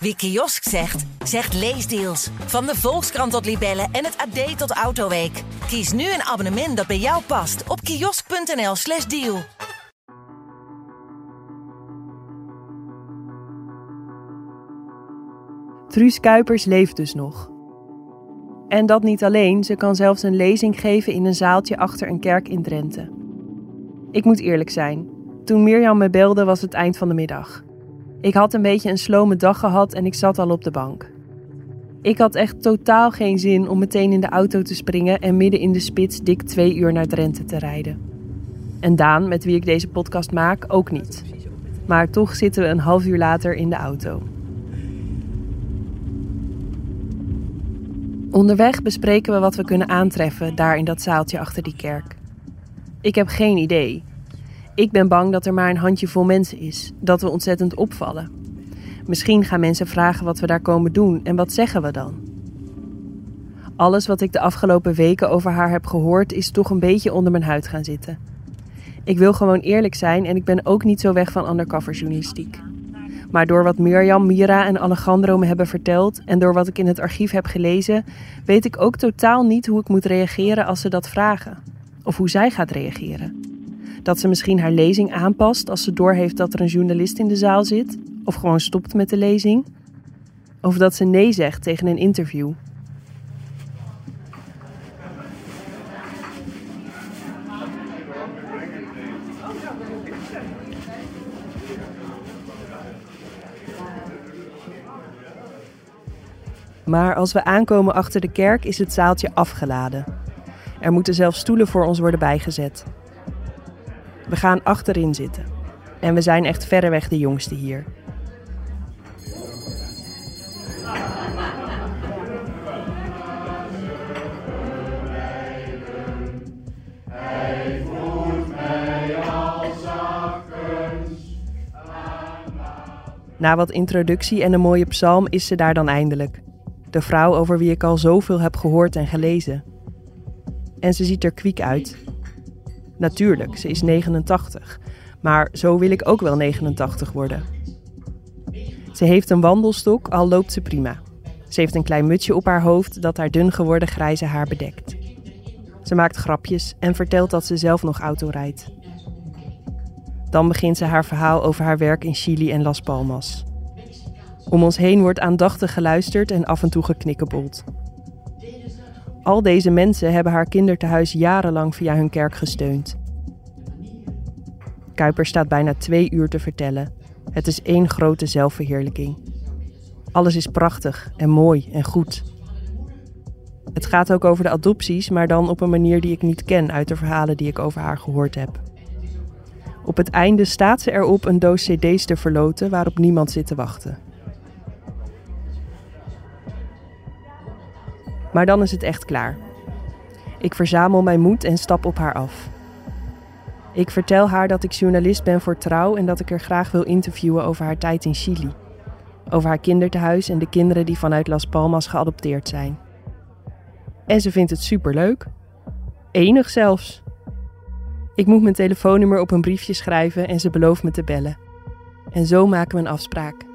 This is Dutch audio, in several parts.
Wie kiosk zegt, zegt leesdeals. Van de Volkskrant tot Libellen en het AD tot Autoweek. Kies nu een abonnement dat bij jou past op kiosk.nl/slash deal. Truus Kuipers leeft dus nog. En dat niet alleen, ze kan zelfs een lezing geven in een zaaltje achter een kerk in Drenthe. Ik moet eerlijk zijn, toen Mirjam me belde was het eind van de middag. Ik had een beetje een slome dag gehad en ik zat al op de bank. Ik had echt totaal geen zin om meteen in de auto te springen en midden in de spits dik twee uur naar Drenthe te rijden. En Daan, met wie ik deze podcast maak, ook niet. Maar toch zitten we een half uur later in de auto. Onderweg bespreken we wat we kunnen aantreffen daar in dat zaaltje achter die kerk. Ik heb geen idee. Ik ben bang dat er maar een handjevol mensen is, dat we ontzettend opvallen. Misschien gaan mensen vragen wat we daar komen doen en wat zeggen we dan? Alles wat ik de afgelopen weken over haar heb gehoord is toch een beetje onder mijn huid gaan zitten. Ik wil gewoon eerlijk zijn en ik ben ook niet zo weg van undercover journalistiek. Maar door wat Mirjam, Mira en Alejandro me hebben verteld en door wat ik in het archief heb gelezen, weet ik ook totaal niet hoe ik moet reageren als ze dat vragen. Of hoe zij gaat reageren. Dat ze misschien haar lezing aanpast als ze doorheeft dat er een journalist in de zaal zit, of gewoon stopt met de lezing. Of dat ze nee zegt tegen een interview. Maar als we aankomen achter de kerk is het zaaltje afgeladen. Er moeten zelfs stoelen voor ons worden bijgezet. We gaan achterin zitten. En we zijn echt verreweg de jongste hier. Na wat introductie en een mooie psalm is ze daar dan eindelijk. De vrouw over wie ik al zoveel heb gehoord en gelezen. En ze ziet er kwiek uit. Natuurlijk, ze is 89. Maar zo wil ik ook wel 89 worden. Ze heeft een wandelstok, al loopt ze prima. Ze heeft een klein mutsje op haar hoofd dat haar dun geworden grijze haar bedekt. Ze maakt grapjes en vertelt dat ze zelf nog auto rijdt. Dan begint ze haar verhaal over haar werk in Chili en Las Palmas. Om ons heen wordt aandachtig geluisterd en af en toe geknikkebold. Al deze mensen hebben haar kindertehuis jarenlang via hun kerk gesteund. Kuiper staat bijna twee uur te vertellen. Het is één grote zelfverheerlijking. Alles is prachtig en mooi en goed. Het gaat ook over de adopties, maar dan op een manier die ik niet ken uit de verhalen die ik over haar gehoord heb. Op het einde staat ze erop een doos CD's te verloten waarop niemand zit te wachten. Maar dan is het echt klaar. Ik verzamel mijn moed en stap op haar af. Ik vertel haar dat ik journalist ben voor Trouw en dat ik er graag wil interviewen over haar tijd in Chili. Over haar kinderthuis en de kinderen die vanuit Las Palmas geadopteerd zijn. En ze vindt het superleuk. Enig zelfs. Ik moet mijn telefoonnummer op een briefje schrijven en ze belooft me te bellen. En zo maken we een afspraak.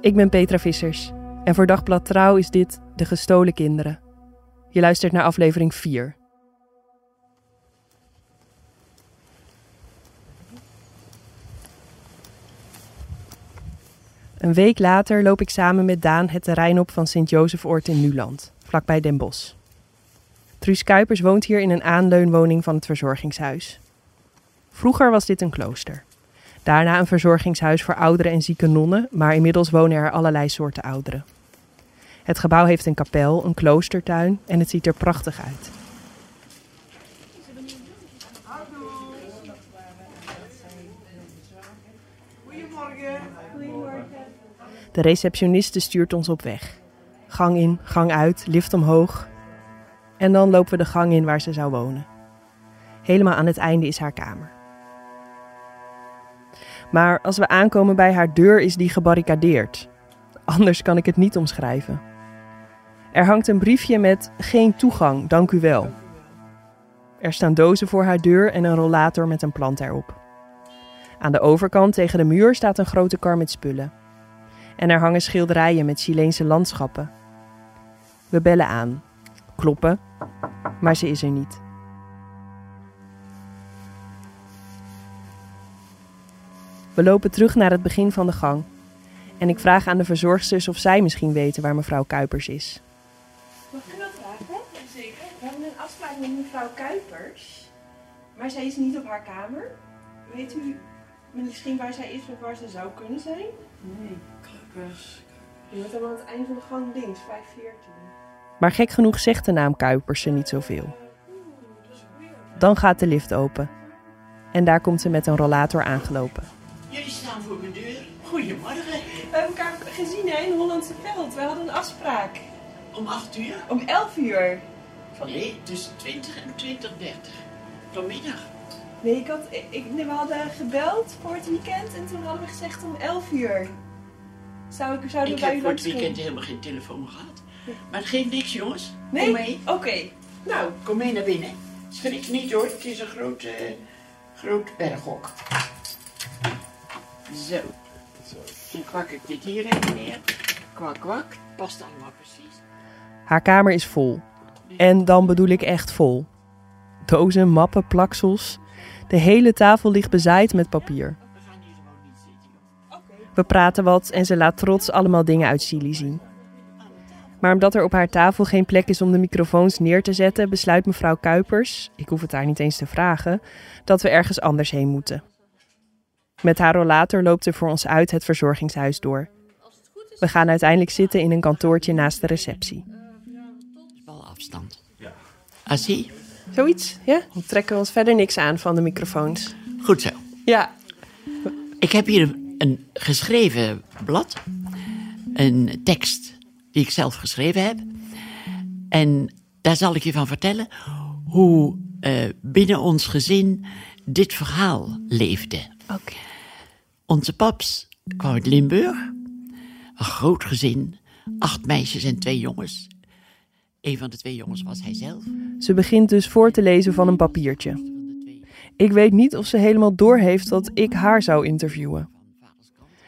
Ik ben Petra Vissers en voor Dagblad Trouw is dit De Gestolen Kinderen. Je luistert naar aflevering 4. Een week later loop ik samen met Daan het terrein op van Sint-Jozef-oord in Nuland, vlakbij Den Bosch. Truus Kuipers woont hier in een aanleunwoning van het verzorgingshuis. Vroeger was dit een klooster. Daarna een verzorgingshuis voor ouderen en zieke nonnen, maar inmiddels wonen er allerlei soorten ouderen. Het gebouw heeft een kapel, een kloostertuin en het ziet er prachtig uit. De receptioniste stuurt ons op weg. Gang in, gang uit, lift omhoog. En dan lopen we de gang in waar ze zou wonen. Helemaal aan het einde is haar kamer. Maar als we aankomen bij haar deur is die gebarricadeerd. Anders kan ik het niet omschrijven. Er hangt een briefje met geen toegang, dank u wel. Er staan dozen voor haar deur en een rollator met een plant erop. Aan de overkant tegen de muur staat een grote kar met spullen. En er hangen schilderijen met Chileense landschappen. We bellen aan, kloppen, maar ze is er niet. We lopen terug naar het begin van de gang. En ik vraag aan de verzorgsters of zij misschien weten waar mevrouw Kuipers is. Mag ik u dat vragen? Zeker. We hebben een afspraak met mevrouw Kuipers. Maar zij is niet op haar kamer. Weet u misschien waar zij is of waar ze zou kunnen zijn? Nee, Kuipers. Je wordt helemaal aan het eind van de gang links, 514. Maar gek genoeg zegt de naam Kuipers ze niet zoveel. Dan gaat de lift open. En daar komt ze met een rollator aangelopen. Goedemorgen. We hebben elkaar gezien hè, in Hollandse Veld. We hadden een afspraak. Om 8 uur? Om 11 uur. Nee, tussen 20 en 20, 30. Vanmiddag. Nee, ik had, ik, nee, we hadden gebeld voor het weekend en toen hadden we gezegd om 11 uur. Zou ik, zouden Ik we bij heb u voor het weekend helemaal geen telefoon gehad. Maar het geeft niks, jongens. Nee? Kom mee. Oké. Nou, kom mee naar binnen. Schrik niet hoor, het is een groot, eh, groot berghok. Zo. Dan kwak ik dit hier even neer. Kwak, kwak. Past allemaal precies. Haar kamer is vol. En dan bedoel ik echt vol. Dozen, mappen, plaksels. De hele tafel ligt bezaaid met papier. We praten wat en ze laat trots allemaal dingen uit Chili zien. Maar omdat er op haar tafel geen plek is om de microfoons neer te zetten, besluit mevrouw Kuipers, ik hoef het haar niet eens te vragen, dat we ergens anders heen moeten. Met haar rollator loopt ze voor ons uit het verzorgingshuis door. We gaan uiteindelijk zitten in een kantoortje naast de receptie. is wel afstand. Ja. Ah, zie? Zoiets, ja? Dan trekken we ons verder niks aan van de microfoons. Goed zo. Ja, Ik heb hier een geschreven blad. Een tekst die ik zelf geschreven heb. En daar zal ik je van vertellen hoe eh, binnen ons gezin dit verhaal leefde. Oké. Onze paps kwam uit Limburg. Een groot gezin. Acht meisjes en twee jongens. Een van de twee jongens was hij zelf. Ze begint dus voor te lezen van een papiertje. Ik weet niet of ze helemaal doorheeft dat ik haar zou interviewen.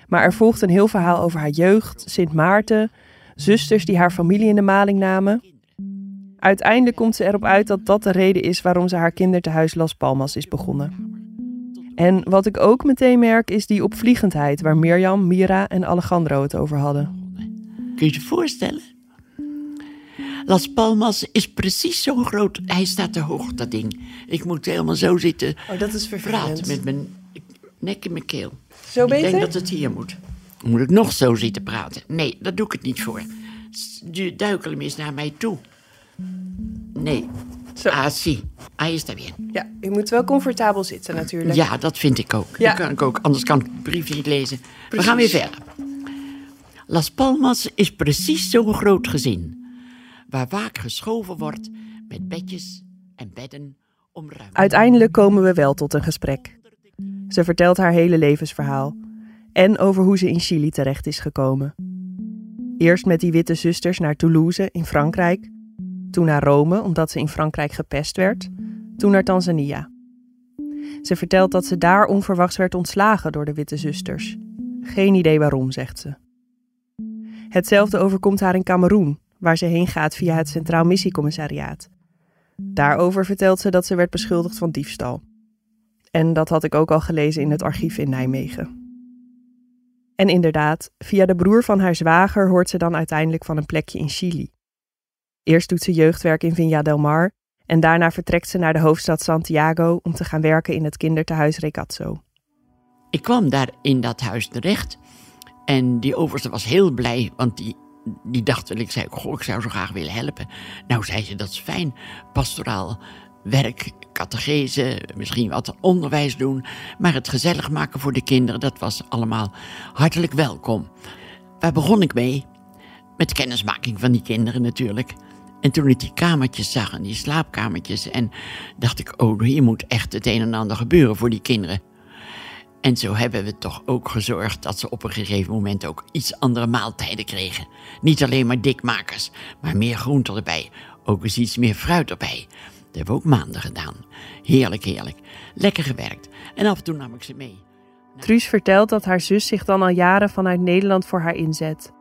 Maar er volgt een heel verhaal over haar jeugd, Sint Maarten, zusters die haar familie in de maling namen. Uiteindelijk komt ze erop uit dat dat de reden is waarom ze haar kindertehuis Las Palmas is begonnen. En wat ik ook meteen merk is die opvliegendheid waar Mirjam, Mira en Alejandro het over hadden. Kun je je voorstellen? Las Palmas is precies zo groot. Hij staat te hoog, dat ding. Ik moet helemaal zo zitten Oh, dat is praten met mijn nek in mijn keel. Zo Ik denk dat het hier moet. Moet ik nog zo zitten praten? Nee, daar doe ik het niet voor. Duikel hem eens naar mij toe. Nee. Zo. Ah, zie. Hij is daar weer. Ja, je moet wel comfortabel zitten natuurlijk. Ja, dat vind ik ook. Ja. Dat kan ik ook, anders kan ik de brief niet lezen. We gaan weer verder. Las Palmas is precies zo'n groot gezin. Waar vaak geschoven wordt met bedjes en bedden om ruimte. Uiteindelijk komen we wel tot een gesprek. Ze vertelt haar hele levensverhaal en over hoe ze in Chili terecht is gekomen. Eerst met die witte zusters naar Toulouse in Frankrijk, toen naar Rome omdat ze in Frankrijk gepest werd, toen naar Tanzania. Ze vertelt dat ze daar onverwachts werd ontslagen door de witte zusters. Geen idee waarom, zegt ze. Hetzelfde overkomt haar in Cameroen, waar ze heen gaat via het Centraal Missiecommissariaat. Daarover vertelt ze dat ze werd beschuldigd van diefstal. En dat had ik ook al gelezen in het archief in Nijmegen. En inderdaad, via de broer van haar zwager hoort ze dan uiteindelijk van een plekje in Chili. Eerst doet ze jeugdwerk in Viña del Mar en daarna vertrekt ze naar de hoofdstad Santiago om te gaan werken in het kindertehuis Recazzo. Ik kwam daar in dat huis terecht. En die overste was heel blij, want die, die dacht wel, ik zei, goh, ik zou zo graag willen helpen. Nou, zei ze, dat is fijn, pastoraal werk, catechese, misschien wat onderwijs doen. Maar het gezellig maken voor de kinderen, dat was allemaal hartelijk welkom. Waar begon ik mee? Met kennismaking van die kinderen natuurlijk. En toen ik die kamertjes zag en die slaapkamertjes, en dacht ik, oh, hier moet echt het een en ander gebeuren voor die kinderen. En zo hebben we toch ook gezorgd dat ze op een gegeven moment ook iets andere maaltijden kregen. Niet alleen maar dikmakers, maar meer groenten erbij. Ook eens iets meer fruit erbij. Dat hebben we ook maanden gedaan. Heerlijk, heerlijk. Lekker gewerkt. En af en toe nam ik ze mee. Truus vertelt dat haar zus zich dan al jaren vanuit Nederland voor haar inzet.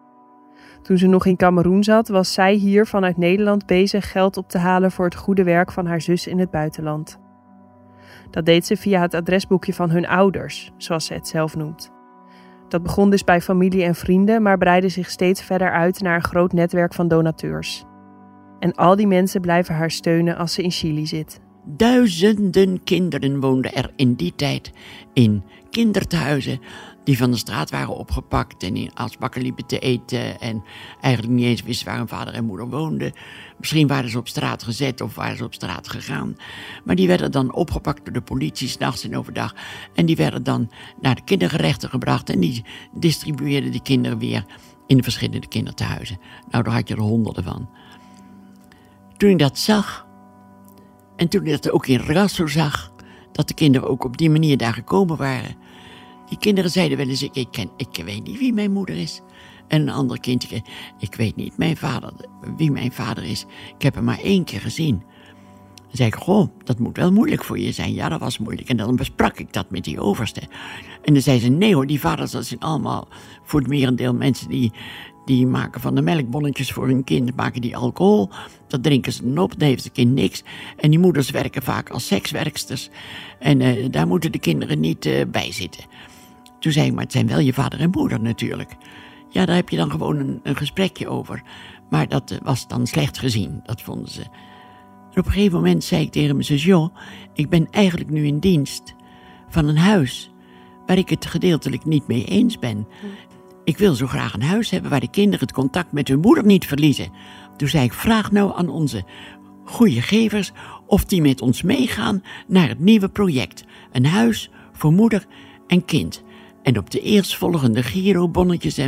Toen ze nog in Cameroen zat, was zij hier vanuit Nederland bezig geld op te halen voor het goede werk van haar zus in het buitenland. Dat deed ze via het adresboekje van hun ouders, zoals ze het zelf noemt. Dat begon dus bij familie en vrienden, maar breidde zich steeds verder uit naar een groot netwerk van donateurs. En al die mensen blijven haar steunen als ze in Chili zit. Duizenden kinderen woonden er in die tijd in kinderthuizen die van de straat waren opgepakt en in asbakken liepen te eten en eigenlijk niet eens wisten waar hun vader en moeder woonden. Misschien waren ze op straat gezet of waren ze op straat gegaan. Maar die werden dan opgepakt door de politie, s'nachts en overdag. En die werden dan naar de kindergerechten gebracht en die distribueerden die kinderen weer in de verschillende kinderthuizen. Nou, daar had je er honderden van. Toen ik dat zag, en toen ik dat ook in Rasso zag, dat de kinderen ook op die manier daar gekomen waren. Die kinderen zeiden wel eens, ik, ik, ken, ik weet niet wie mijn moeder is. En een ander kindje, ik weet niet mijn vader, wie mijn vader is. Ik heb hem maar één keer gezien. Dan zei ik, goh, dat moet wel moeilijk voor je zijn. Ja, dat was moeilijk. En dan besprak ik dat met die overste. En dan zei ze, nee hoor, die vaders, dat zijn allemaal voor het merendeel mensen die, die maken van de melkbonnetjes voor hun kind, maken die alcohol. Dat drinken ze dan op, heeft het kind niks. En die moeders werken vaak als sekswerksters. En uh, daar moeten de kinderen niet uh, bij zitten. Toen zei ik, maar het zijn wel je vader en moeder natuurlijk. Ja, daar heb je dan gewoon een, een gesprekje over. Maar dat uh, was dan slecht gezien, dat vonden ze. Op een gegeven moment zei ik tegen mijn zus, joh, ik ben eigenlijk nu in dienst van een huis waar ik het gedeeltelijk niet mee eens ben. Ik wil zo graag een huis hebben waar de kinderen het contact met hun moeder niet verliezen. Toen zei ik, vraag nou aan onze goede gevers of die met ons meegaan naar het nieuwe project. Een huis voor moeder en kind. En op de eerstvolgende Giro-bonnetjes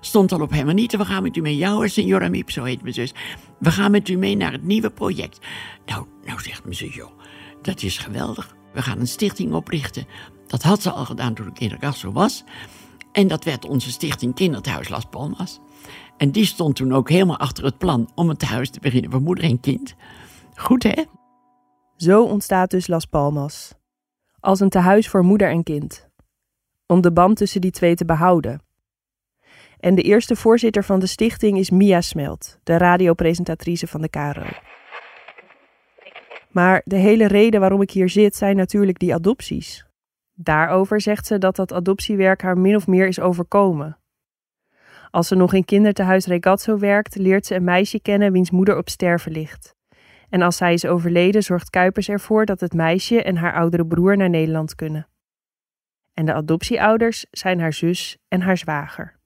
stond al op Hermanite, we gaan met u mee, jou Signora Miep, zo heet mijn zus. We gaan met u mee naar het nieuwe project. Nou, nou zegt mijn zus, joh, dat is geweldig. We gaan een stichting oprichten. Dat had ze al gedaan toen ik in Rasso was. En dat werd onze stichting Kinderthuis Las Palmas. En die stond toen ook helemaal achter het plan om het huis te beginnen voor moeder en kind. Goed hè? Zo ontstaat dus Las Palmas. Als een tehuis voor moeder en kind. Om de band tussen die twee te behouden. En de eerste voorzitter van de stichting is Mia Smelt, de radiopresentatrice van de KRO. Maar de hele reden waarom ik hier zit zijn natuurlijk die adopties. Daarover zegt ze dat dat adoptiewerk haar min of meer is overkomen. Als ze nog in kindertehuis Regazzo werkt, leert ze een meisje kennen wiens moeder op sterven ligt. En als zij is overleden, zorgt Kuipers ervoor dat het meisje en haar oudere broer naar Nederland kunnen. En de adoptieouders zijn haar zus en haar zwager.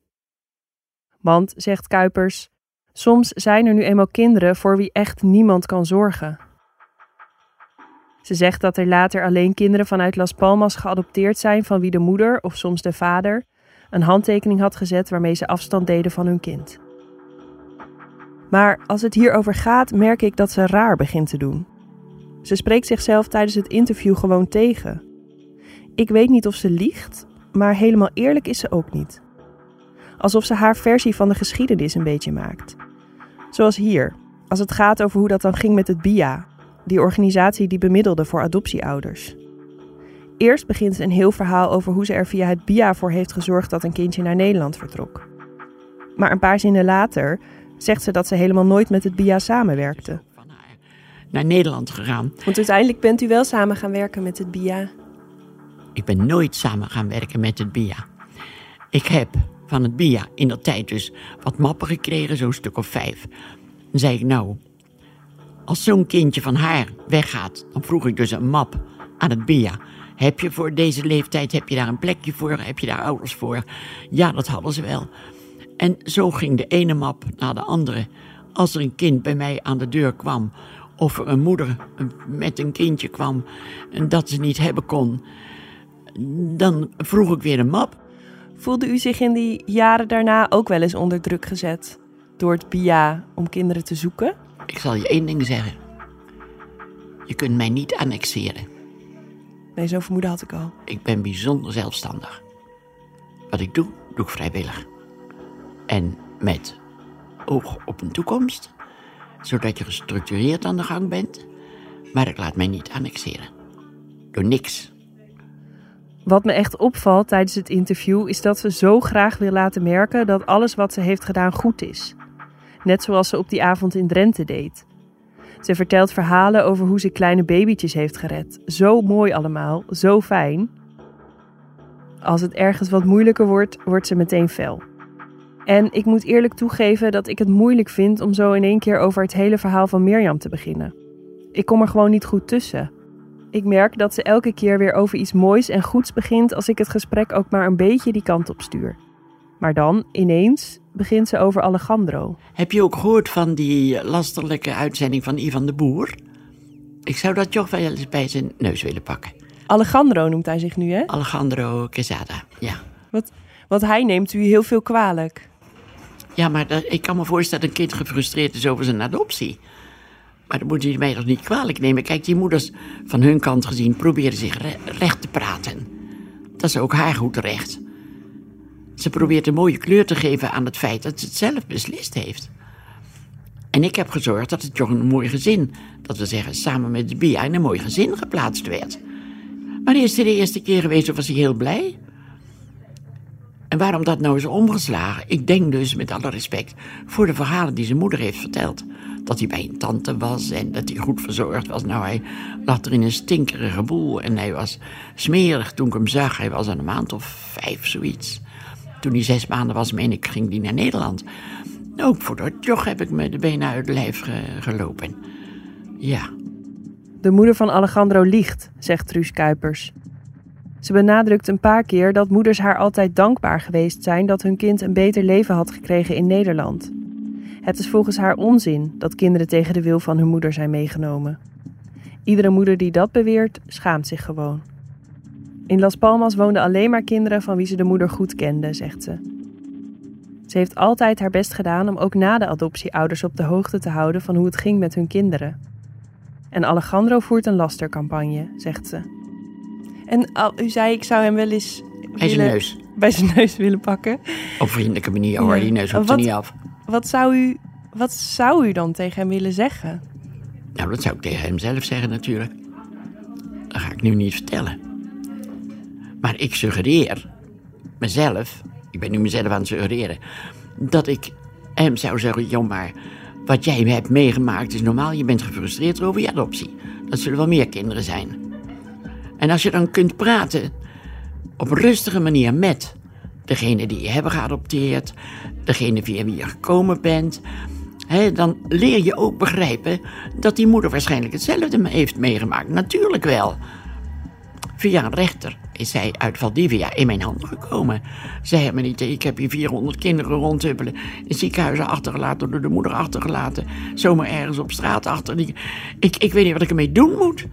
Want, zegt Kuipers, soms zijn er nu eenmaal kinderen voor wie echt niemand kan zorgen. Ze zegt dat er later alleen kinderen vanuit Las Palmas geadopteerd zijn van wie de moeder, of soms de vader, een handtekening had gezet waarmee ze afstand deden van hun kind. Maar als het hierover gaat, merk ik dat ze raar begint te doen. Ze spreekt zichzelf tijdens het interview gewoon tegen. Ik weet niet of ze liegt, maar helemaal eerlijk is ze ook niet. Alsof ze haar versie van de geschiedenis een beetje maakt. Zoals hier, als het gaat over hoe dat dan ging met het BIA, die organisatie die bemiddelde voor adoptieouders. Eerst begint ze een heel verhaal over hoe ze er via het BIA voor heeft gezorgd dat een kindje naar Nederland vertrok. Maar een paar zinnen later zegt ze dat ze helemaal nooit met het BIA samenwerkte. Naar Nederland gegaan. Want uiteindelijk bent u wel samen gaan werken met het BIA. Ik ben nooit samen gaan werken met het BIA. Ik heb van het BIA in dat tijd dus wat mappen gekregen, zo'n stuk of vijf. Dan zei ik, nou, als zo'n kindje van haar weggaat, dan vroeg ik dus een map aan het BIA. Heb je voor deze leeftijd, heb je daar een plekje voor? Heb je daar ouders voor? Ja, dat hadden ze wel. En zo ging de ene map naar de andere. Als er een kind bij mij aan de deur kwam, of er een moeder met een kindje kwam en dat ze niet hebben kon, dan vroeg ik weer een map. Voelde u zich in die jaren daarna ook wel eens onder druk gezet door het BIA om kinderen te zoeken? Ik zal je één ding zeggen. Je kunt mij niet annexeren. Nee, zo'n vermoeden had ik al. Ik ben bijzonder zelfstandig. Wat ik doe, doe ik vrijwillig. En met oog op een toekomst, zodat je gestructureerd aan de gang bent. Maar ik laat mij niet annexeren. Door niks. Wat me echt opvalt tijdens het interview is dat ze zo graag wil laten merken dat alles wat ze heeft gedaan goed is. Net zoals ze op die avond in Drenthe deed. Ze vertelt verhalen over hoe ze kleine babytjes heeft gered. Zo mooi allemaal, zo fijn. Als het ergens wat moeilijker wordt, wordt ze meteen fel. En ik moet eerlijk toegeven dat ik het moeilijk vind om zo in één keer over het hele verhaal van Mirjam te beginnen. Ik kom er gewoon niet goed tussen. Ik merk dat ze elke keer weer over iets moois en goeds begint als ik het gesprek ook maar een beetje die kant op stuur. Maar dan, ineens, begint ze over Alejandro. Heb je ook gehoord van die lasterlijke uitzending van Ivan de Boer? Ik zou dat toch wel eens bij zijn neus willen pakken. Alejandro noemt hij zich nu, hè? Alejandro Quesada, ja. Wat, wat hij neemt u heel veel kwalijk. Ja, maar dat- ik kan me voorstellen dat een kind gefrustreerd is over zijn adoptie. Maar dan moet je mij toch niet kwalijk nemen. Kijk, die moeders van hun kant gezien proberen zich re- recht te praten. Dat is ook haar goed recht. Ze probeert een mooie kleur te geven aan het feit dat ze het zelf beslist heeft. En ik heb gezorgd dat het toch een mooi gezin, dat we zeggen samen met de Bia, in een mooi gezin geplaatst werd. Maar is het de eerste keer geweest was hij heel blij? En waarom dat nou is omgeslagen? Ik denk dus, met alle respect, voor de verhalen die zijn moeder heeft verteld. Dat hij bij een tante was en dat hij goed verzorgd was. Nou, hij lag er in een stinkerige boel en hij was smerig toen ik hem zag. Hij was aan een maand of vijf, zoiets. Toen hij zes maanden was, meen ik, ging hij naar Nederland. Ook voor dat joch heb ik me de benen uit het lijf ge- gelopen. Ja, De moeder van Alejandro liegt, zegt Truus Kuipers. Ze benadrukt een paar keer dat moeders haar altijd dankbaar geweest zijn dat hun kind een beter leven had gekregen in Nederland. Het is volgens haar onzin dat kinderen tegen de wil van hun moeder zijn meegenomen. Iedere moeder die dat beweert, schaamt zich gewoon. In Las Palmas woonden alleen maar kinderen van wie ze de moeder goed kende, zegt ze. Ze heeft altijd haar best gedaan om ook na de adoptie ouders op de hoogte te houden van hoe het ging met hun kinderen. En Alejandro voert een lastercampagne, zegt ze. En al, u zei, ik zou hem wel eens bij zijn neus. bij zijn neus willen pakken. Op vriendelijke manier hoor, Ja. die neus hoeft Wat- er niet af. Wat zou, u, wat zou u dan tegen hem willen zeggen? Nou, dat zou ik tegen hem zelf zeggen natuurlijk. Dat ga ik nu niet vertellen. Maar ik suggereer mezelf, ik ben nu mezelf aan het suggereren, dat ik hem zou zeggen, joh maar, wat jij hebt meegemaakt is normaal, je bent gefrustreerd over je adoptie. Dat zullen wel meer kinderen zijn. En als je dan kunt praten op een rustige manier met degene die je hebben geadopteerd, degene via wie je gekomen bent, dan leer je ook begrijpen dat die moeder waarschijnlijk hetzelfde heeft meegemaakt. Natuurlijk wel. Via een rechter is zij uit Valdivia in mijn handen gekomen. Zij me niet, ik heb hier 400 kinderen rondhuppelen. In ziekenhuizen achtergelaten, door de moeder achtergelaten. Zomaar ergens op straat achter. Ik, ik weet niet wat ik ermee doen moet.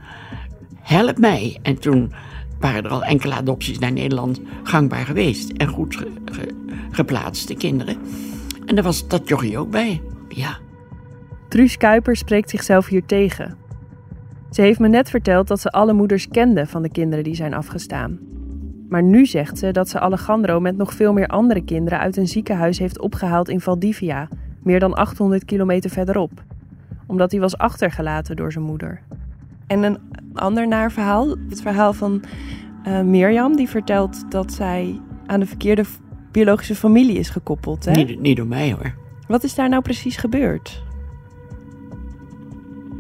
Help mij. En toen waren er al enkele adopties naar Nederland gangbaar geweest. En goed ge- ge- geplaatste kinderen. En daar was dat jochie ook bij. Ja. Truus Kuipers spreekt zichzelf hier tegen. Ze heeft me net verteld dat ze alle moeders kende van de kinderen die zijn afgestaan. Maar nu zegt ze dat ze Alejandro met nog veel meer andere kinderen uit een ziekenhuis heeft opgehaald in Valdivia, meer dan 800 kilometer verderop, omdat hij was achtergelaten door zijn moeder. En een ander naar verhaal, het verhaal van eh, Mirjam, die vertelt dat zij aan de verkeerde biologische familie is gekoppeld. Hè? Niet, niet door mij hoor. Wat is daar nou precies gebeurd?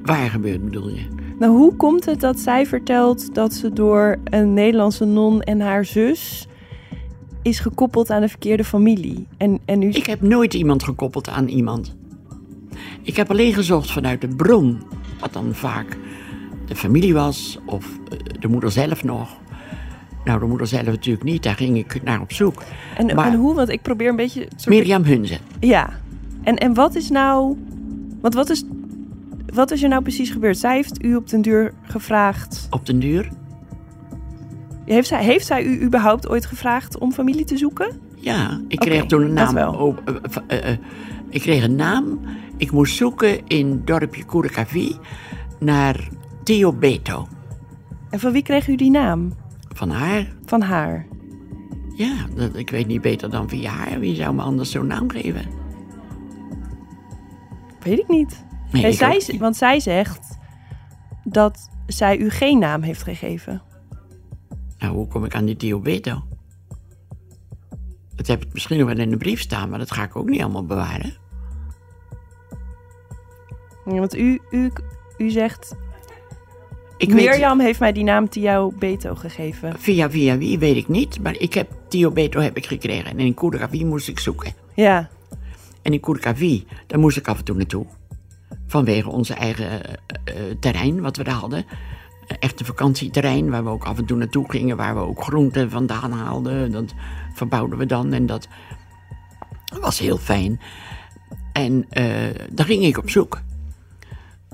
Waar gebeurt bedoel je? Nou, hoe komt het dat zij vertelt dat ze door een Nederlandse non en haar zus is gekoppeld aan de verkeerde familie? En, en nu... Ik heb nooit iemand gekoppeld aan iemand. Ik heb alleen gezocht vanuit de bron, wat dan vaak de familie was of eh, de moeder zelf nog. Nou, de moeder zelf natuurlijk niet, daar ging ik naar op zoek. en, maar- en hoe? Want ik probeer een beetje... soort- Mirjam Hunze. Ja. En, en wat is nou... Want wat is, wat is er nou precies gebeurd? Zij heeft u op den duur gevraagd... Op den duur? Heeft zij, heeft zij u überhaupt ooit gevraagd om familie te zoeken? Ja, ik kreeg toen een naam. wel. Eh, eh, ik kreeg een naam. Ik moest zoeken in dorpje Curacaví naar Theo Beto. En van wie kreeg u die naam? Van haar? Van haar. Ja, dat, ik weet niet beter dan via haar. Wie zou me anders zo'n naam geven? Weet ik niet. Nee, ik zij, niet. want zij zegt dat zij u geen naam heeft gegeven. Nou, hoe kom ik aan die Tio Beto? Dat heb ik misschien nog wel in een brief staan, maar dat ga ik ook niet allemaal bewaren. Ja, want u, u, u zegt, Ik weet, Mirjam heeft mij die naam Tio Beto gegeven. via via wie weet ik niet, maar ik heb Tio Beto heb ik gekregen. En in Koergavi moest ik zoeken. Ja, En in Koergavi, daar moest ik af en toe naartoe. Vanwege onze eigen eh, eh, terrein wat we daar hadden. Eh, Echt een vakantieterrein waar we ook af en toe naartoe gingen. Waar we ook groenten vandaan haalden. Dat verbouwden we dan en dat was heel fijn. En eh, daar ging ik op zoek.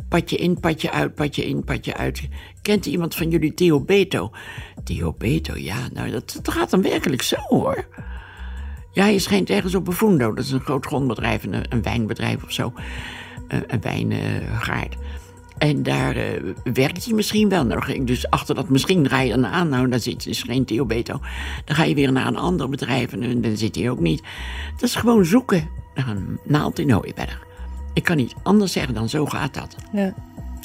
Padje in, padje uit, padje in, padje uit. Kent iemand van jullie Theo Beto? Theo Beto, ja, nou dat, gaat dan werkelijk zo hoor. Ja, hij schijnt ergens op Befundo. Dat is een groot grondbedrijf, een, een wijnbedrijf of zo. Eh, een wijngaard. en daar eh, werkt hij misschien wel. Dan ik dus achter dat misschien ga je dan aan. Nou, daar zit is geen Theo Beto. Dan ga je weer naar een ander bedrijf en dan zit hij ook niet. Dat is gewoon zoeken naar een naald in de hooiberg. Ik kan niet anders zeggen dan zo gaat dat. ja.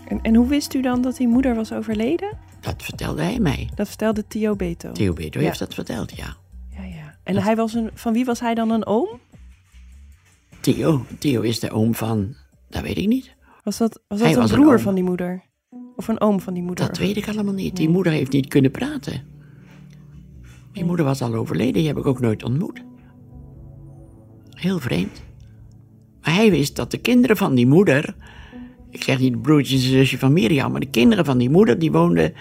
En, en hoe wist u dan dat die moeder was overleden? Dat vertelde hij mij. Dat vertelde Tio Beto. Theo Beto Ja. heeft dat verteld, ja. Ja, ja. En hij was een, van wie was hij dan een oom? Theo, Theo is de oom van, dat weet ik niet. Was dat, was dat Hij een was broer van die moeder? Of een oom van die moeder? Dat weet ik allemaal niet. Die moeder heeft niet kunnen praten. Die moeder was al overleden, die heb ik ook nooit ontmoet. Heel vreemd. Maar hij wist dat de kinderen van die moeder. Ik zeg niet de broertjes en zusje van Mirjam, maar de kinderen van die moeder die woonden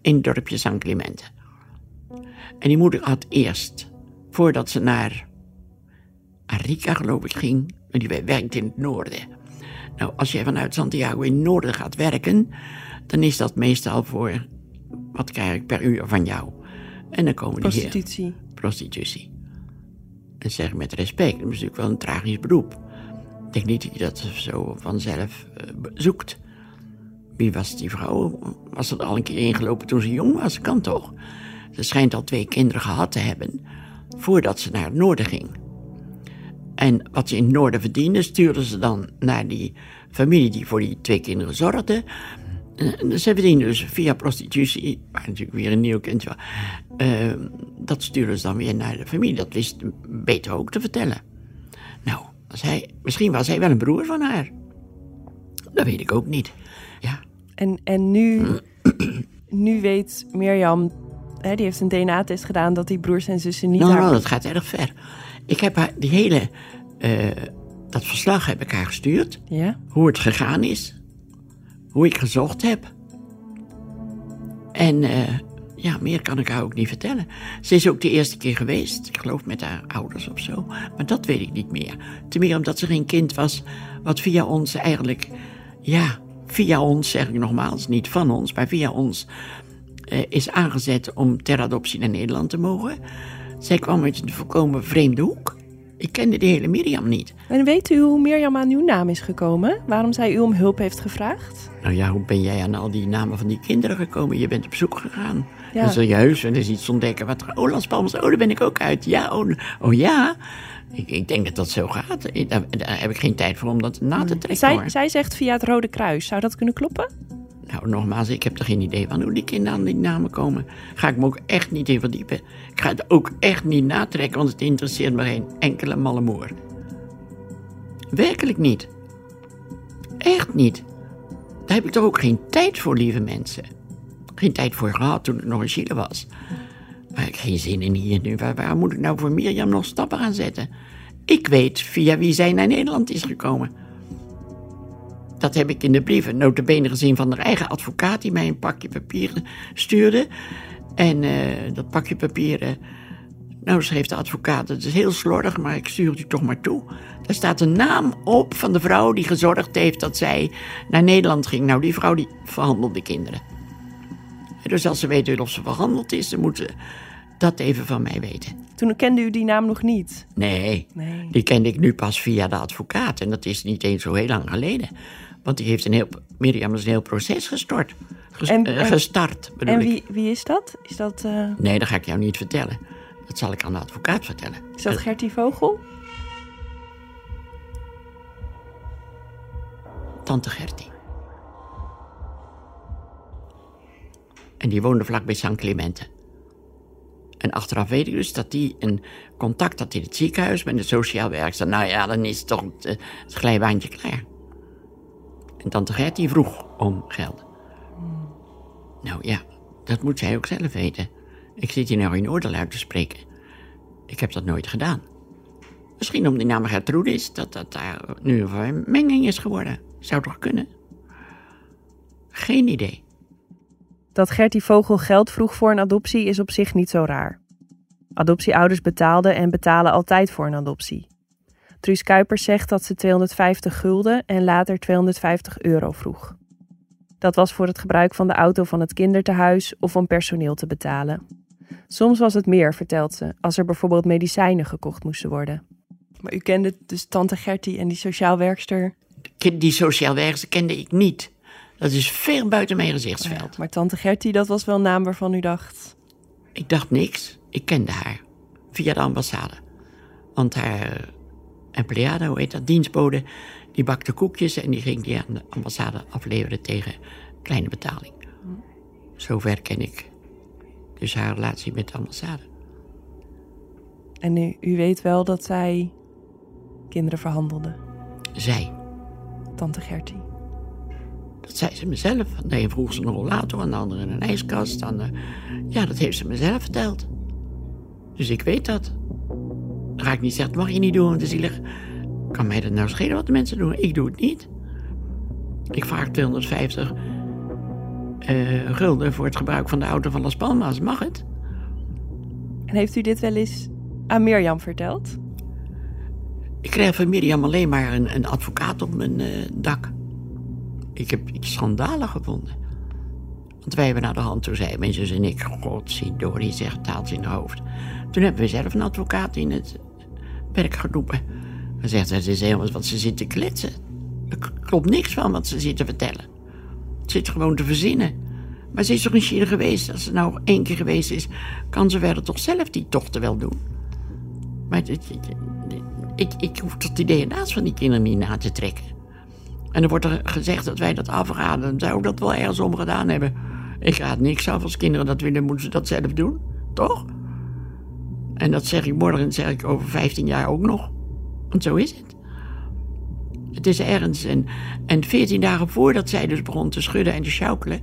in het dorpje San Clemente. En die moeder had eerst, voordat ze naar Arica geloof ik ging, en die werkt in het noorden. Nou, als jij vanuit Santiago in het noorden gaat werken, dan is dat meestal voor, wat krijg ik per uur van jou? En dan komen die hier Prostitutie. prostitutie. En zeg met respect, dat is natuurlijk wel een tragisch beroep. Ik denk niet dat je dat zo vanzelf eh, zoekt. Wie was die vrouw? Was er al een keer ingelopen toen ze jong was? Kan toch? Ze schijnt al twee kinderen gehad te hebben voordat ze naar het noorden ging. En wat ze in het noorden verdiende, stuurden ze dan naar die familie die voor die twee kinderen zorgde. Eh, Ze verdienden dus via prostitutie, waar natuurlijk weer een nieuw kind was. eh, dat stuurden ze dan weer naar de familie. Dat wist beter ook te vertellen. Als hij, misschien was hij wel een broer van haar. Dat weet ik ook niet. Ja, En, en nu, nu weet Mirjam, hè, die heeft een DNA-test gedaan dat die broers en zussen niet nou, haar... nou, dat gaat erg ver. Ik heb haar, die hele, eh, dat verslag heb ik haar gestuurd. Ja? hoe het gegaan is, hoe ik gezocht heb. En eh, ja, meer kan ik haar ook niet vertellen. Ze is ook de eerste keer geweest, ik geloof met haar ouders of zo, maar dat weet ik niet meer. Ten meer omdat ze geen kind was wat via ons eigenlijk, ja, via ons zeg ik nogmaals, niet van ons, maar via ons eh, is aangezet om ter adoptie naar Nederland te mogen. Zij kwam uit een volkomen vreemde hoek. Ik kende de hele Miriam niet. En weet u hoe Mirjam aan uw naam is gekomen? Waarom zij u om hulp heeft gevraagd? Nou ja, hoe ben jij aan al die namen van die kinderen gekomen? Je bent op zoek gegaan. Ja. Dan zul je heus wel eens iets ontdekken. Wat, oh, Las Palmas, oh, daar ben ik ook uit. Ja, oh, oh ja. Ik, ik denk dat dat zo gaat. Ik- Daar, daar heb ik geen tijd voor om dat na te trekken. hoor. Zij, zij zegt via het Rode Kruis. Zou dat kunnen kloppen? Nou, nogmaals, ik heb er geen idee van hoe die kinderen aan die namen komen. Ga ik me ook echt niet in verdiepen. Ik ga het ook echt niet natrekken, want het interesseert me geen enkele malle moer. Werkelijk niet. Echt niet. Daar heb ik toch ook geen tijd voor, lieve mensen. Geen tijd voor gehad toen ik nog in Chile was. Maar ik geen zin in hier nu. Waar, moet ik nou voor Mirjam nog stappen gaan zetten? Ik weet via wie zij naar Nederland is gekomen. Dat heb ik in de brieven notabene gezien van haar eigen advocaat... die mij een pakje papieren stuurde. En eh, dat pakje papieren... Nou, schreef de advocaat, het is heel slordig, maar ik stuur het u toch maar toe. Daar staat de naam op van de vrouw die gezorgd heeft dat zij naar Nederland ging. Nou, die vrouw die verhandelde kinderen. Dus als ze weten of ze verhandeld is, dan moeten ze dat even van mij weten. Toen kende u die naam nog niet. Nee, Nee. die kende ik nu pas via de advocaat. En dat is niet eens zo heel lang geleden. Want die heeft een heel, Mirjam is een heel proces gestort. Ges- En- eh, gestart, bedoel En ik. wie, wie is dat? Is dat, eh, Nee, dat ga ik jou niet vertellen. Dat zal ik aan de advocaat vertellen. is dat Eh, Gertie Vogel? Tante Gertie. En die woonde vlak bij San Clemente. En achteraf weet ik dus dat die een contact had in het ziekenhuis met de sociaal werkster. Nou ja, dan is toch het, eh, het glijbaantje klaar. En tante Gertie vroeg om geld. Nou ja, dat moet zij ook zelf weten. Ik zit hier nou in oordeel uit te spreken. Ik heb dat nooit gedaan. Misschien omdat die naam Gertrude is, dat dat daar nu een vermenging is geworden. Zou toch kunnen? Geen idee. Dat Gertie Vogel geld vroeg voor een adoptie is op zich niet zo raar. Adoptieouders betaalden en betalen altijd voor een adoptie. Truus Kuipers zegt dat ze 250 gulden en later 250 euro vroeg. Dat was voor het gebruik van de auto van het kindertehuis of om personeel te betalen. Soms was het meer, vertelt ze, als er bijvoorbeeld medicijnen gekocht moesten worden. Maar u kende dus tante Gertie en die sociaal werkster. Die sociaal werkster kende ik niet. Dat is ver buiten mijn gezichtsveld. Maar tante Gertie, dat was wel een naam waarvan u dacht... Ik dacht niks. Ik kende haar. Via de ambassade. Want haar empleada, hoe heet dat, dienstbode, die bakte koekjes en die ging die aan de ambassade afleveren tegen kleine betaling. Zover ken ik dus haar relatie met de ambassade. En u, u weet wel dat zij kinderen verhandelde, Zij, tante Gertie. Dat zei ze mezelf. De een vroeg ze een rollator, en de andere een ijskast. En, eh, ja, dat heeft ze mezelf verteld. Dus ik weet dat. Dan ga ik niet zeggen, dat mag je niet doen, want het is zielig. Kan mij dat nou schelen wat de mensen doen? Ik doe het niet. Ik vraag 250 eh, gulden voor het gebruik van de auto van Las Palmas. Mag het? En heeft u dit wel eens aan Mirjam verteld? Ik krijg van Mirjam alleen maar een, een advocaat op mijn eh, dak. Ik heb iets schandalen gevonden. Want wij hebben naar de hand, toen zei mijn zus en ik... Godzijdank, zegt taalt in haar hoofd. Toen hebben we zelf een advocaat in het werk geroepen. Hij zegt, het is helemaal wat ze zit te kletsen. Er klopt niks van wat ze zit te vertellen. Ze zit gewoon te verzinnen. Maar ze is toch in China geweest? Als ze nou één keer geweest is, kan ze verder toch zelf die tochten wel doen? Maar het- het- het- ik, ik hoef tot die DNA's van die kinderen niet na te trekken. En er wordt er gezegd dat wij dat afraden. Zou ik dat wel ergens om gedaan hebben. Ik raad niks af. Als kinderen dat willen, moeten ze dat zelf doen. Toch? En dat zeg ik morgen en zeg ik over 15 jaar ook nog. Want zo is het. Het is ergens. En, en 14 dagen voordat zij dus begon te schudden en te sjoukelen...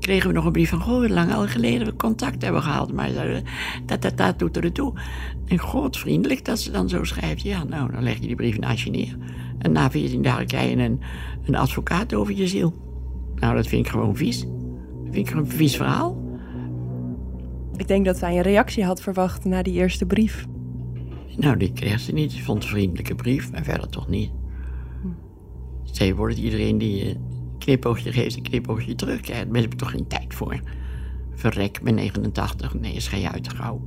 kregen we nog een brief van... Goh, lang al geleden we contact hebben gehad. Maar dat, dat, dat doet er toe. En god, vriendelijk dat ze dan zo schrijft. Ja, nou, dan leg je die brief naast je neer. En na 14 dagen krijg je een, een advocaat over je ziel. Nou, dat vind ik gewoon vies. Dat vind ik een vies verhaal. Ik denk dat zij een reactie had verwacht na die eerste brief. Nou, die kreeg ze niet. Ze vond een vriendelijke brief, maar verder toch niet. Zij wordt iedereen die een knipoogje geeft, een knipoogje terugkrijgt. Daar heb ik toch geen tijd voor. Verrek, ben 89. Nee, je uit gauw.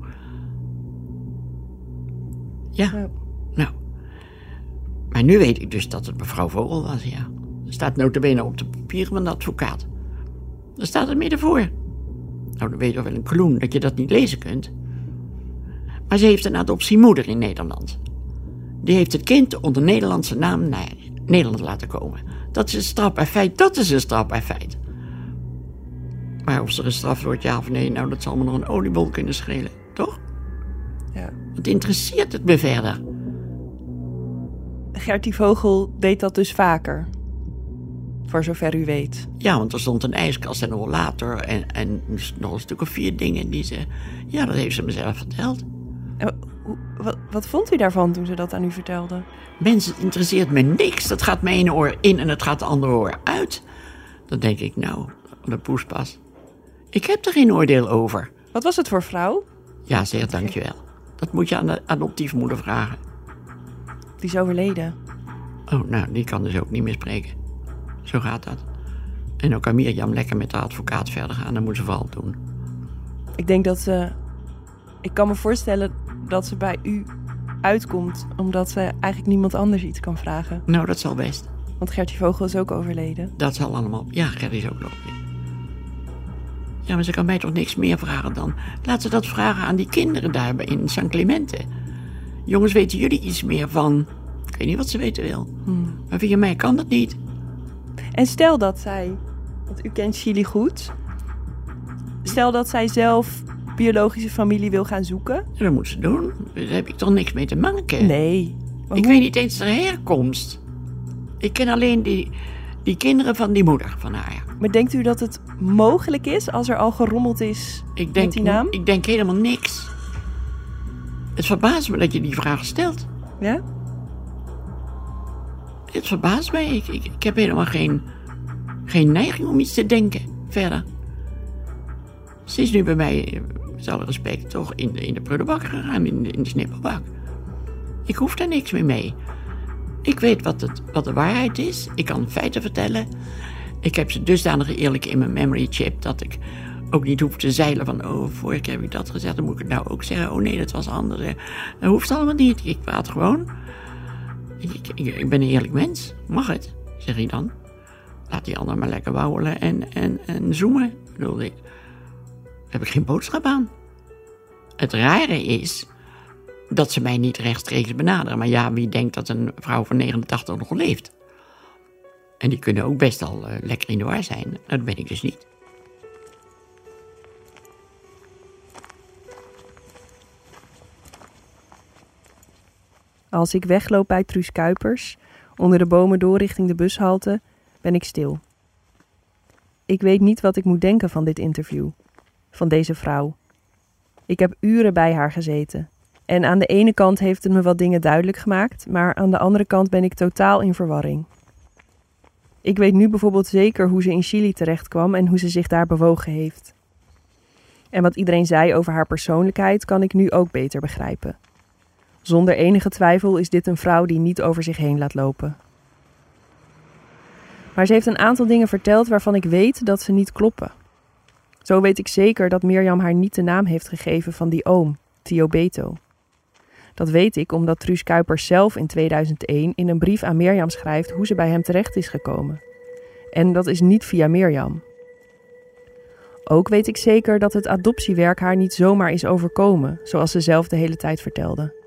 Ja, Ja. Maar nu weet ik dus dat het mevrouw Vogel was, ja. Er staat notabene op de papieren van de advocaat. Daar staat het midden voor. Nou, dan weet je wel een kloen dat je dat niet lezen kunt. Maar ze heeft een adoptiemoeder in Nederland. Die heeft het kind onder Nederlandse naam naar Nederland laten komen. Dat is een strafbaar feit, dat is een strafbaar feit. Maar of ze gestraft wordt, ja of nee, nou dat zal me nog een oliebol kunnen schelen, toch? Ja. Wat interesseert het me verder? Gertie Vogel deed dat dus vaker. Voor zover u weet. Ja, want er stond een ijskast en een rollator en, en nog een stuk of vier dingen die ze... Ja, dat heeft ze mezelf verteld. Hoe- wat, wat vond u daarvan toen ze dat aan u vertelde? Mensen, het interesseert me niks. Dat gaat mijn ene oor in en het gaat de andere oor uit. Dan denk ik, nou, de poespas. Ik heb er geen oordeel over. Wat was het voor vrouw? Ja, zeg dankjewel. Dat moet je aan de adoptiefmoeder vragen. Die is overleden. Oh, nou, die kan dus ook niet meer spreken. Zo gaat dat. En ook kan Mirjam lekker met de advocaat verder gaan. Dat moet ze vooral doen. Ik denk dat ze. Ik kan me voorstellen dat ze bij u uitkomt, omdat ze eigenlijk niemand anders iets kan vragen. Nou, dat zal best. Want Gertie Vogel is ook overleden. Dat zal allemaal. Ja, Gertie is ook nog. Ja, maar ze kan mij toch niks meer vragen dan. Laat ze dat vragen aan die kinderen daar in San Clemente. Jongens, weten jullie iets meer van. Ik weet niet wat ze weten wil. Maar via mij kan dat niet. En stel dat zij, want u kent Chili goed. Stel dat zij zelf biologische familie wil gaan zoeken. Dat moet ze doen. Daar heb ik toch niks mee te maken. Nee. Maar Ik hoe- weet niet eens de herkomst. Ik ken alleen die, die kinderen van die moeder van haar. Maar denkt u dat het mogelijk is als er al gerommeld is Ik denk, met die naam? ik denk helemaal niks. Het verbaast me dat je die vraag stelt. Ja? Het verbaast mij. Ik, ik, ik heb helemaal geen, geen neiging om iets te denken verder. Ze is nu bij mij, met alle respect, toch in de, in de prullenbak gegaan, in de, in de snipperbak. Ik hoef daar niks meer mee. Ik weet wat, het, wat de waarheid is. Ik kan feiten vertellen. Ik heb ze dusdanig eerlijk in mijn memory chip dat ik ook niet hoef te zeilen van... oh, vorige keer heb ik dat gezegd, dan moet ik het nou ook zeggen. Oh nee, dat was anders. Dat hoeft allemaal niet. Ik praat gewoon. Ik, ik, ik ben een eerlijk mens. Mag het, zeg je dan. Laat die ander maar lekker wauwelen en, en, en zoomen. Ik bedoel, ik, daar heb ik geen boodschap aan. Het rare is dat ze mij niet rechtstreeks benaderen. Maar ja, wie denkt dat een vrouw van 89 nog leeft? En die kunnen ook best al eh, lekker in de war zijn. Dat ben ik dus niet. Als ik wegloop bij Truus Kuipers, onder de bomen door richting de bushalte, ben ik stil. Ik weet niet wat ik moet denken van dit interview, van deze vrouw. Ik heb uren bij haar gezeten. En aan de ene kant heeft het me wat dingen duidelijk gemaakt, maar aan de andere kant ben ik totaal in verwarring. Ik weet nu bijvoorbeeld zeker hoe ze in Chili terechtkwam en hoe ze zich daar bewogen heeft. En wat iedereen zei over haar persoonlijkheid kan ik nu ook beter begrijpen. Zonder enige twijfel is dit een vrouw die niet over zich heen laat lopen. Maar ze heeft een aantal dingen verteld waarvan ik weet dat ze niet kloppen. Zo weet ik zeker dat Mirjam haar niet de naam heeft gegeven van die oom, Theo Beto. Dat weet ik omdat Truus Kuipers zelf in 2001 in een brief aan Mirjam schrijft hoe ze bij hem terecht is gekomen. En dat is niet via Mirjam. Ook weet ik zeker dat het adoptiewerk haar niet zomaar is overkomen, zoals ze zelf de hele tijd vertelde.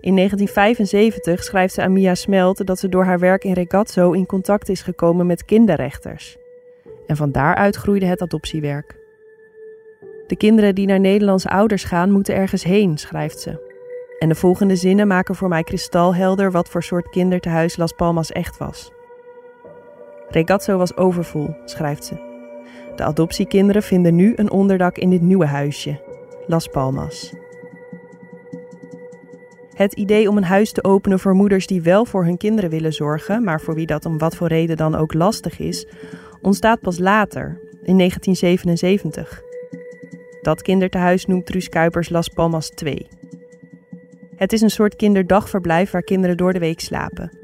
In 1975 schrijft ze aan Mia Smelt dat ze door haar werk in Regazzo in contact is gekomen met kinderrechters. En van daaruit groeide het adoptiewerk. De kinderen die naar Nederlandse ouders gaan, moeten ergens heen, schrijft ze. En de volgende zinnen maken voor mij kristalhelder wat voor soort kindertehuis Las Palmas echt was. Regazzo was overvol, schrijft ze. De adoptiekinderen vinden nu een onderdak in dit nieuwe huisje, Las Palmas. Het idee om een huis te openen voor moeders die wel voor hun kinderen willen zorgen, maar voor wie dat om wat voor reden dan ook lastig is, ontstaat pas later, in 1977. Dat kindertehuis noemt Truus Kuipers Las Palmas 2. Het is een soort kinderdagverblijf waar kinderen door de week slapen.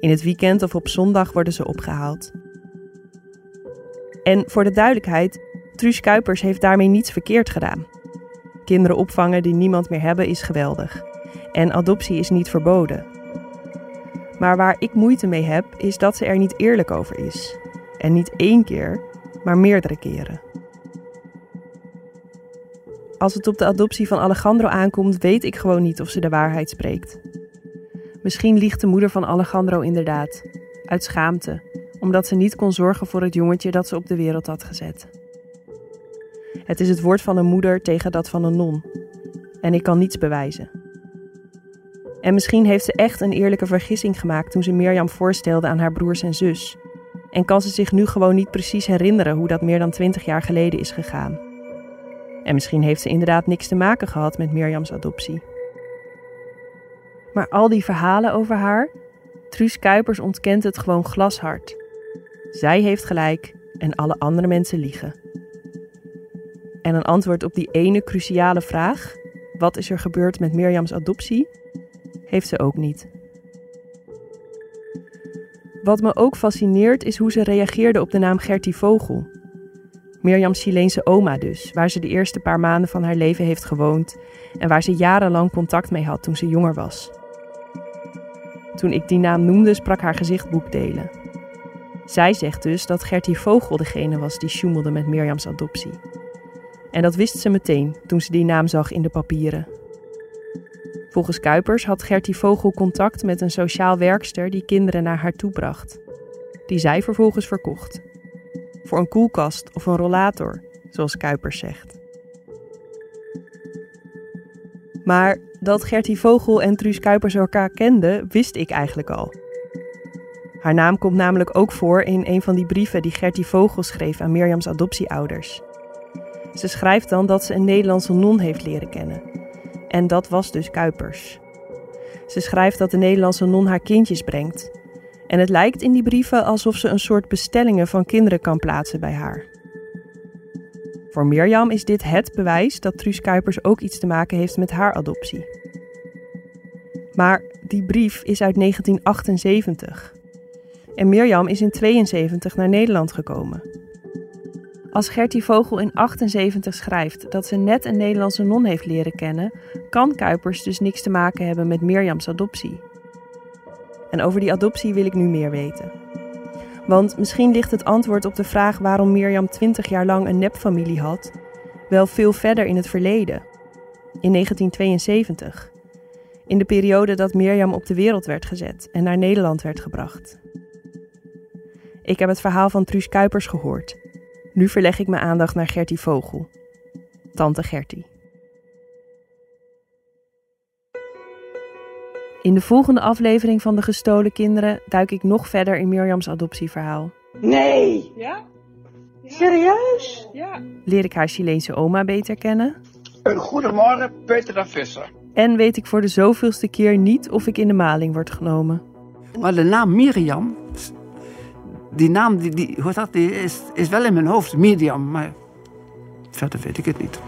In het weekend of op zondag worden ze opgehaald. En voor de duidelijkheid, Truus Kuipers heeft daarmee niets verkeerd gedaan. Kinderen opvangen die niemand meer hebben is geweldig. En adoptie is niet verboden. Maar waar ik moeite mee heb, is dat ze er niet eerlijk over is. En niet één keer, maar meerdere keren. Als het op de adoptie van Alejandro aankomt, weet ik gewoon niet of ze de waarheid spreekt. Misschien liegt de moeder van Alejandro inderdaad, uit schaamte, omdat ze niet kon zorgen voor het jongetje dat ze op de wereld had gezet. Het is het woord van een moeder tegen dat van een non. En ik kan niets bewijzen. En misschien heeft ze echt een eerlijke vergissing gemaakt toen ze Mirjam voorstelde aan haar broers en zus. En kan ze zich nu gewoon niet precies herinneren hoe dat meer dan twintig jaar geleden is gegaan. En misschien heeft ze inderdaad niks te maken gehad met Mirjams adoptie. Maar al die verhalen over haar, Truus Kuipers ontkent het gewoon glashard. Zij heeft gelijk en alle andere mensen liegen. En een antwoord op die ene cruciale vraag: wat is er gebeurd met Mirjams adoptie? Heeft ze ook niet. Wat me ook fascineert is hoe ze reageerde op de naam Gertie Vogel. Mirjams Chileense oma dus, waar ze de eerste paar maanden van haar leven heeft gewoond en waar ze jarenlang contact mee had toen ze jonger was. Toen ik die naam noemde, sprak haar gezicht boekdelen. Zij zegt dus dat Gertie Vogel degene was die sjoemelde met Mirjams adoptie. En dat wist ze meteen toen ze die naam zag in de papieren. Volgens Kuipers had Gertie Vogel contact met een sociaal werkster die kinderen naar haar toe bracht. Die zij vervolgens verkocht. Voor een koelkast of een rollator, zoals Kuipers zegt. Maar dat Gertie Vogel en Truus Kuipers elkaar kenden, wist ik eigenlijk al. Haar naam komt namelijk ook voor in een van die brieven die Gertie Vogel schreef aan Mirjams adoptieouders. Ze schrijft dan dat ze een Nederlandse non heeft leren kennen. En dat was dus Kuipers. Ze schrijft dat de Nederlandse non haar kindjes brengt. En het lijkt in die brieven alsof ze een soort bestellingen van kinderen kan plaatsen bij haar. Voor Mirjam is dit het bewijs dat Truus Kuipers ook iets te maken heeft met haar adoptie. Maar die brief is uit 1978. En Mirjam is in 72 naar Nederland gekomen. Als Gertie Vogel in 78 schrijft dat ze net een Nederlandse non heeft leren kennen, kan Kuipers dus niks te maken hebben met Mirjams adoptie. En over die adoptie wil ik nu meer weten. Want misschien ligt het antwoord op de vraag waarom Mirjam 20 jaar lang een nepfamilie had, wel veel verder in het verleden. In 1972. In de periode dat Mirjam op de wereld werd gezet en naar Nederland werd gebracht. Ik heb het verhaal van Truus Kuipers gehoord. Nu verleg ik mijn aandacht naar Gertie Vogel. Tante Gertie. In de volgende aflevering van De Gestolen Kinderen duik ik nog verder in Mirjams adoptieverhaal. Nee, Ja? serieus? Ja. Leer ik haar Chileense oma beter kennen. Een goedemorgen, Peter de Visser. En weet ik voor de zoveelste keer niet of ik in de maling word genomen. Maar de naam Miriam, die naam die, die, hoe dat, die is, is wel in mijn hoofd, Miriam, maar verder weet ik het niet.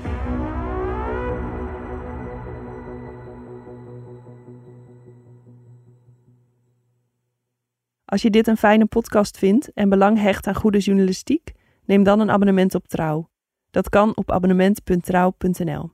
Als je dit een fijne podcast vindt en belang hecht aan goede journalistiek, neem dan een abonnement op Trouw. Dat kan op abonnement.trouw.nl.